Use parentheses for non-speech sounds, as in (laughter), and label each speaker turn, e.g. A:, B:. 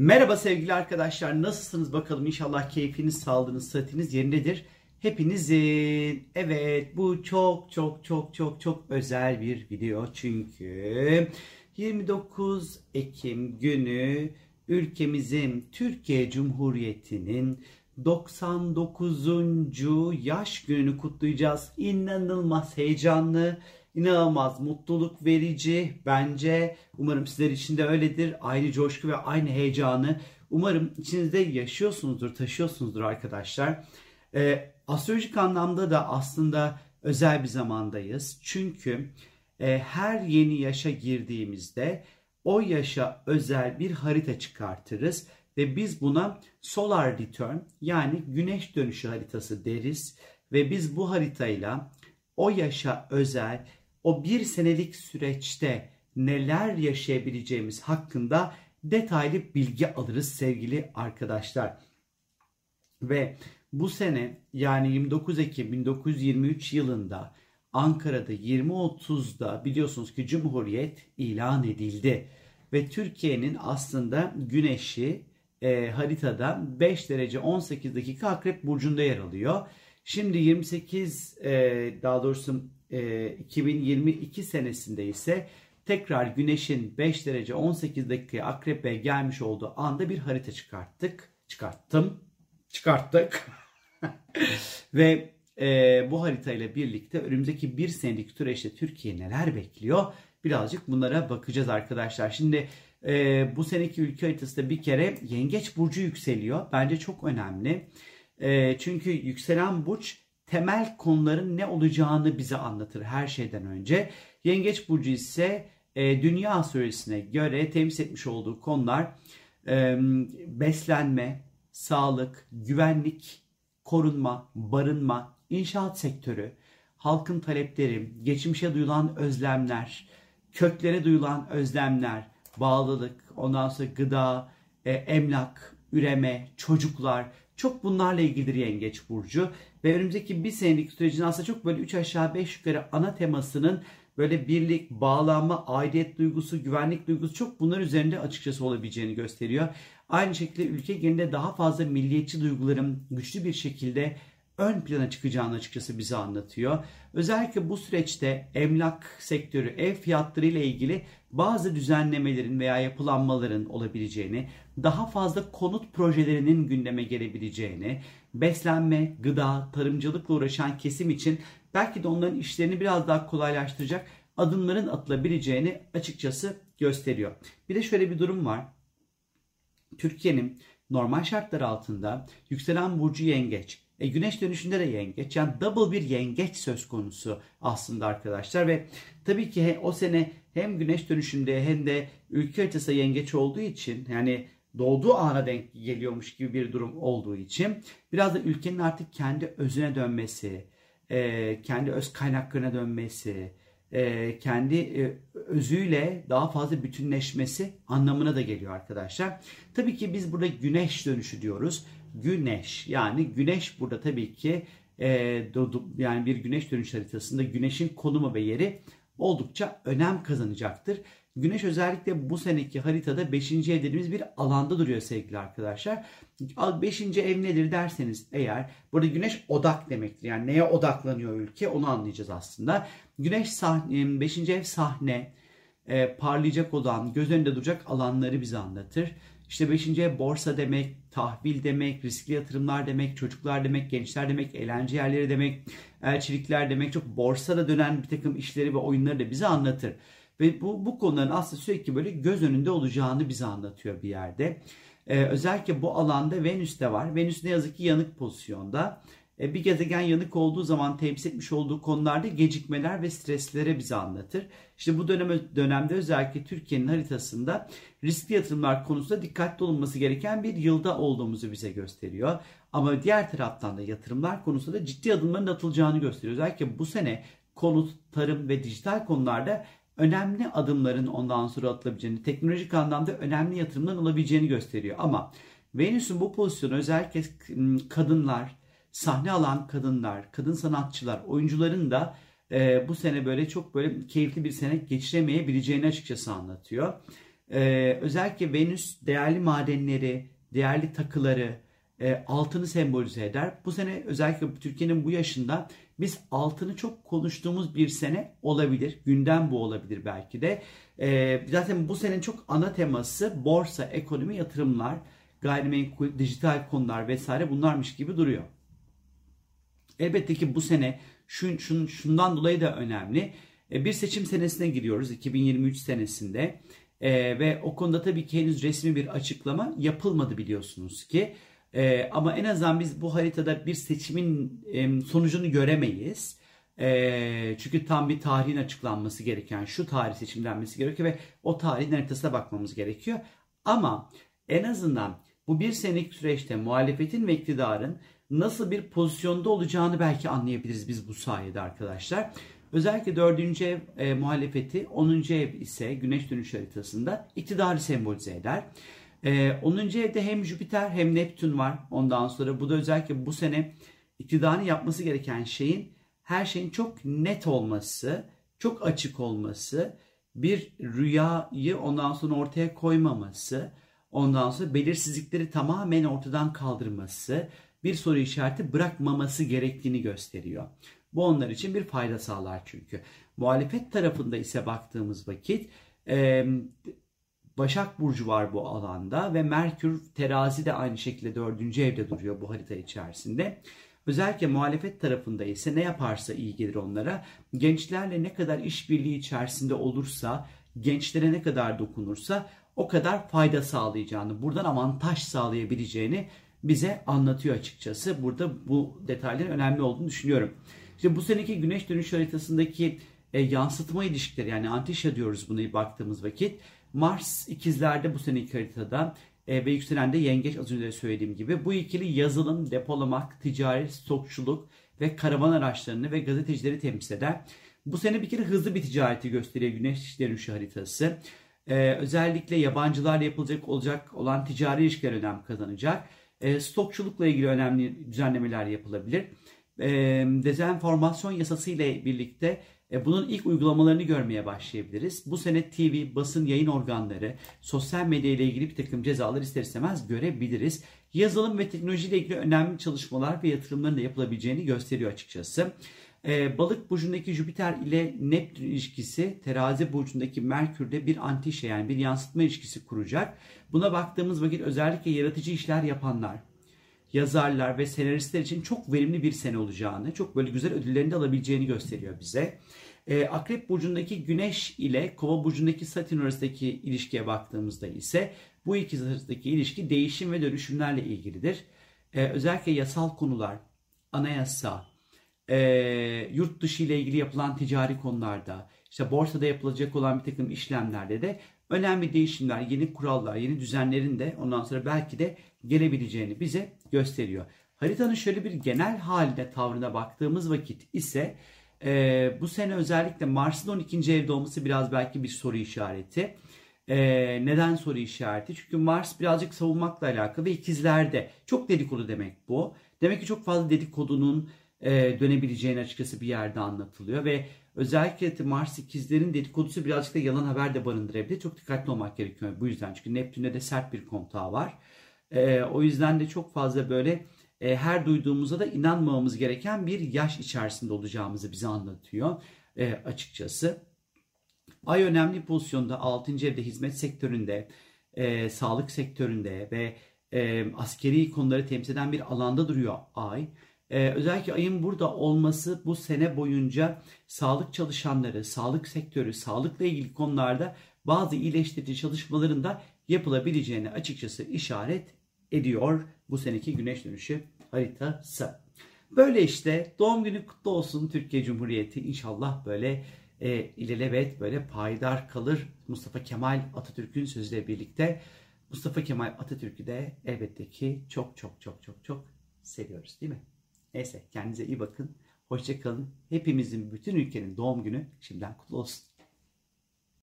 A: Merhaba sevgili arkadaşlar. Nasılsınız bakalım? İnşallah keyfiniz, sağlığınız, sıhhatiniz yerindedir. Hepinizin evet bu çok çok çok çok çok özel bir video çünkü 29 Ekim günü ülkemizin Türkiye Cumhuriyeti'nin 99. yaş gününü kutlayacağız. İnanılmaz heyecanlı, inanılmaz mutluluk verici bence. Umarım sizler için de öyledir. Aynı coşku ve aynı heyecanı umarım içinizde yaşıyorsunuzdur, taşıyorsunuzdur arkadaşlar. Ee, astrolojik anlamda da aslında özel bir zamandayız. Çünkü e, her yeni yaşa girdiğimizde o yaşa özel bir harita çıkartırız ve biz buna solar return yani güneş dönüşü haritası deriz ve biz bu haritayla o yaşa özel o bir senelik süreçte neler yaşayabileceğimiz hakkında detaylı bilgi alırız sevgili arkadaşlar. Ve bu sene yani 29 Ekim 1923 yılında Ankara'da 20.30'da biliyorsunuz ki Cumhuriyet ilan edildi. Ve Türkiye'nin aslında güneşi e, haritada 5 derece 18 dakika Akrep Burcu'nda yer alıyor. Şimdi 28 e, daha doğrusu e, 2022 senesinde ise tekrar Güneş'in 5 derece 18 dakika Akrep'e gelmiş olduğu anda bir harita çıkarttık. Çıkarttım. Çıkarttık. (laughs) Ve e, bu haritayla birlikte önümüzdeki bir senelik süreçte Türkiye neler bekliyor? Birazcık bunlara bakacağız arkadaşlar. Şimdi e, bu seneki ülke haritasında bir kere Yengeç Burcu yükseliyor. Bence çok önemli. E, çünkü yükselen burç temel konuların ne olacağını bize anlatır her şeyden önce. Yengeç Burcu ise e, Dünya Astrolojisi'ne göre temsil etmiş olduğu konular e, beslenme, sağlık, güvenlik, korunma, barınma, inşaat sektörü, halkın talepleri, geçmişe duyulan özlemler, köklere duyulan özlemler, bağlılık, ondan sonra gıda, e, emlak, üreme, çocuklar çok bunlarla ilgilidir Yengeç Burcu. Ve önümüzdeki bir senelik sürecin aslında çok böyle 3 aşağı 5 yukarı ana temasının böyle birlik, bağlanma, aidiyet duygusu, güvenlik duygusu çok bunlar üzerinde açıkçası olabileceğini gösteriyor. Aynı şekilde ülke genelinde daha fazla milliyetçi duyguların güçlü bir şekilde ön plana çıkacağını açıkçası bize anlatıyor. Özellikle bu süreçte emlak sektörü, ev fiyatları ile ilgili bazı düzenlemelerin veya yapılanmaların olabileceğini, daha fazla konut projelerinin gündeme gelebileceğini, beslenme, gıda, tarımcılıkla uğraşan kesim için belki de onların işlerini biraz daha kolaylaştıracak adımların atılabileceğini açıkçası gösteriyor. Bir de şöyle bir durum var. Türkiye'nin normal şartlar altında yükselen burcu yengeç, e, güneş dönüşünde de yengeç. Yani double bir yengeç söz konusu aslında arkadaşlar. Ve tabii ki o sene hem güneş dönüşünde hem de ülke haritası yengeç olduğu için yani doğduğu ana denk geliyormuş gibi bir durum olduğu için biraz da ülkenin artık kendi özüne dönmesi, e, kendi öz kaynaklarına dönmesi, e, kendi e, özüyle daha fazla bütünleşmesi anlamına da geliyor arkadaşlar. Tabii ki biz burada güneş dönüşü diyoruz güneş. Yani güneş burada tabii ki e, yani bir güneş dönüş haritasında güneşin konumu ve yeri oldukça önem kazanacaktır. Güneş özellikle bu seneki haritada 5. ev dediğimiz bir alanda duruyor sevgili arkadaşlar. 5. ev nedir derseniz eğer burada güneş odak demektir. Yani neye odaklanıyor ülke onu anlayacağız aslında. Güneş sahne, 5. ev sahne, e, parlayacak olan, göz önünde duracak alanları bize anlatır. İşte beşinci borsa demek, tahvil demek, riskli yatırımlar demek, çocuklar demek, gençler demek, eğlence yerleri demek, elçilikler demek. Çok borsada dönen bir takım işleri ve oyunları da bize anlatır. Ve bu, bu konuların aslında sürekli böyle göz önünde olacağını bize anlatıyor bir yerde. Ee, özellikle bu alanda Venüs de var. Venüs ne yazık ki yanık pozisyonda. E, bir gezegen yanık olduğu zaman temsil etmiş olduğu konularda gecikmeler ve streslere bize anlatır. İşte bu dönem, dönemde özellikle Türkiye'nin haritasında riskli yatırımlar konusunda dikkatli olunması gereken bir yılda olduğumuzu bize gösteriyor. Ama diğer taraftan da yatırımlar konusunda ciddi adımların atılacağını gösteriyor. Özellikle bu sene konut, tarım ve dijital konularda önemli adımların ondan sonra atılabileceğini, teknolojik anlamda önemli yatırımların olabileceğini gösteriyor. Ama Venüs'ün bu pozisyonu özellikle kadınlar, sahne alan kadınlar, kadın sanatçılar, oyuncuların da e, bu sene böyle çok böyle keyifli bir sene geçiremeyebileceğini açıkçası anlatıyor. Ee, özellikle Venüs değerli madenleri, değerli takıları, e, altını sembolize eder. Bu sene özellikle Türkiye'nin bu yaşında biz altını çok konuştuğumuz bir sene olabilir. Gündem bu olabilir belki de. E, zaten bu senenin çok ana teması borsa, ekonomi, yatırımlar, gayrimenkul, dijital konular vesaire bunlarmış gibi duruyor. Elbette ki bu sene şun, şun, şundan dolayı da önemli. E, bir seçim senesine giriyoruz 2023 senesinde. E, ve o konuda tabii ki henüz resmi bir açıklama yapılmadı biliyorsunuz ki. E, ama en azından biz bu haritada bir seçimin e, sonucunu göremeyiz. E, çünkü tam bir tarihin açıklanması gereken, şu tarih seçimlenmesi gerekiyor ve o tarihin haritasına bakmamız gerekiyor. Ama en azından bu bir senelik süreçte muhalefetin ve iktidarın nasıl bir pozisyonda olacağını belki anlayabiliriz biz bu sayede arkadaşlar. Özellikle dördüncü ev e, muhalefeti, 10. ev ise güneş dönüş haritasında iktidarı sembolize eder. E, 10. evde hem Jüpiter hem Neptün var ondan sonra. Bu da özellikle bu sene iktidarın yapması gereken şeyin her şeyin çok net olması, çok açık olması, bir rüyayı ondan sonra ortaya koymaması, ondan sonra belirsizlikleri tamamen ortadan kaldırması, bir soru işareti bırakmaması gerektiğini gösteriyor. Bu onlar için bir fayda sağlar çünkü. Muhalefet tarafında ise baktığımız vakit e, Başak Burcu var bu alanda ve Merkür terazi de aynı şekilde dördüncü evde duruyor bu harita içerisinde. Özellikle muhalefet tarafında ise ne yaparsa iyi gelir onlara. Gençlerle ne kadar işbirliği içerisinde olursa, gençlere ne kadar dokunursa o kadar fayda sağlayacağını, buradan avantaj sağlayabileceğini bize anlatıyor açıkçası. Burada bu detayların önemli olduğunu düşünüyorum. İşte bu seneki güneş dönüş haritasındaki e, yansıtma ilişkileri yani antişa diyoruz bunu baktığımız vakit. Mars ikizlerde bu seneki haritada e, ve yükselen de yengeç az önce söylediğim gibi. Bu ikili yazılım, depolamak, ticari, stokçuluk ve karavan araçlarını ve gazetecileri temsil eder. Bu sene bir kere hızlı bir ticareti gösteriyor güneş dönüşü haritası. Ee, özellikle yabancılarla yapılacak olacak olan ticari ilişkiler önem kazanacak. E, stokçulukla ilgili önemli düzenlemeler yapılabilir. E, dezenformasyon yasası ile birlikte e, bunun ilk uygulamalarını görmeye başlayabiliriz. Bu sene TV, basın yayın organları, sosyal medya ile ilgili bir takım cezalar ister istemez görebiliriz. Yazılım ve teknoloji ile ilgili önemli çalışmalar ve yatırımların da yapılabileceğini gösteriyor açıkçası. Ee, balık burcundaki Jüpiter ile Neptün ilişkisi terazi burcundaki Merkür'de bir antişe yani bir yansıtma ilişkisi kuracak. Buna baktığımız vakit özellikle yaratıcı işler yapanlar, yazarlar ve senaristler için çok verimli bir sene olacağını, çok böyle güzel ödüllerini de alabileceğini gösteriyor bize. Ee, Akrep burcundaki Güneş ile Kova burcundaki Satürn arasındaki ilişkiye baktığımızda ise bu ikisi arasındaki ilişki değişim ve dönüşümlerle ilgilidir. Ee, özellikle yasal konular, anayasa, e, yurt dışı ile ilgili yapılan ticari konularda, işte borsada yapılacak olan bir takım işlemlerde de önemli değişimler, yeni kurallar, yeni düzenlerin de ondan sonra belki de gelebileceğini bize gösteriyor. Haritanın şöyle bir genel haline, tavrına baktığımız vakit ise e, bu sene özellikle Mars'ın 12. evde olması biraz belki bir soru işareti. E, neden soru işareti? Çünkü Mars birazcık savunmakla alakalı ve ikizlerde. Çok dedikodu demek bu. Demek ki çok fazla dedikodunun e, dönebileceğini açıkçası bir yerde anlatılıyor ve özellikle Mars ikizlerin dedikodusu birazcık da yalan haber de barındırabilir. Çok dikkatli olmak gerekiyor bu yüzden çünkü Neptün'de de sert bir kontağı var. E, o yüzden de çok fazla böyle e, her duyduğumuzda da inanmamamız gereken bir yaş içerisinde olacağımızı bize anlatıyor e, açıkçası. Ay önemli pozisyonda 6. evde hizmet sektöründe, e, sağlık sektöründe ve e, askeri konuları temsil eden bir alanda duruyor Ay. Ee, özellikle ayın burada olması bu sene boyunca sağlık çalışanları, sağlık sektörü, sağlıkla ilgili konularda bazı iyileştirici çalışmaların da yapılabileceğini açıkçası işaret ediyor bu seneki güneş dönüşü haritası. Böyle işte doğum günü kutlu olsun Türkiye Cumhuriyeti inşallah böyle e, ilelebet böyle payidar kalır Mustafa Kemal Atatürk'ün sözüyle birlikte. Mustafa Kemal Atatürk'ü de elbette ki çok çok çok çok çok seviyoruz değil mi? Neyse kendinize iyi bakın. Hoşçakalın. Hepimizin bütün ülkenin doğum günü şimdiden kutlu olsun.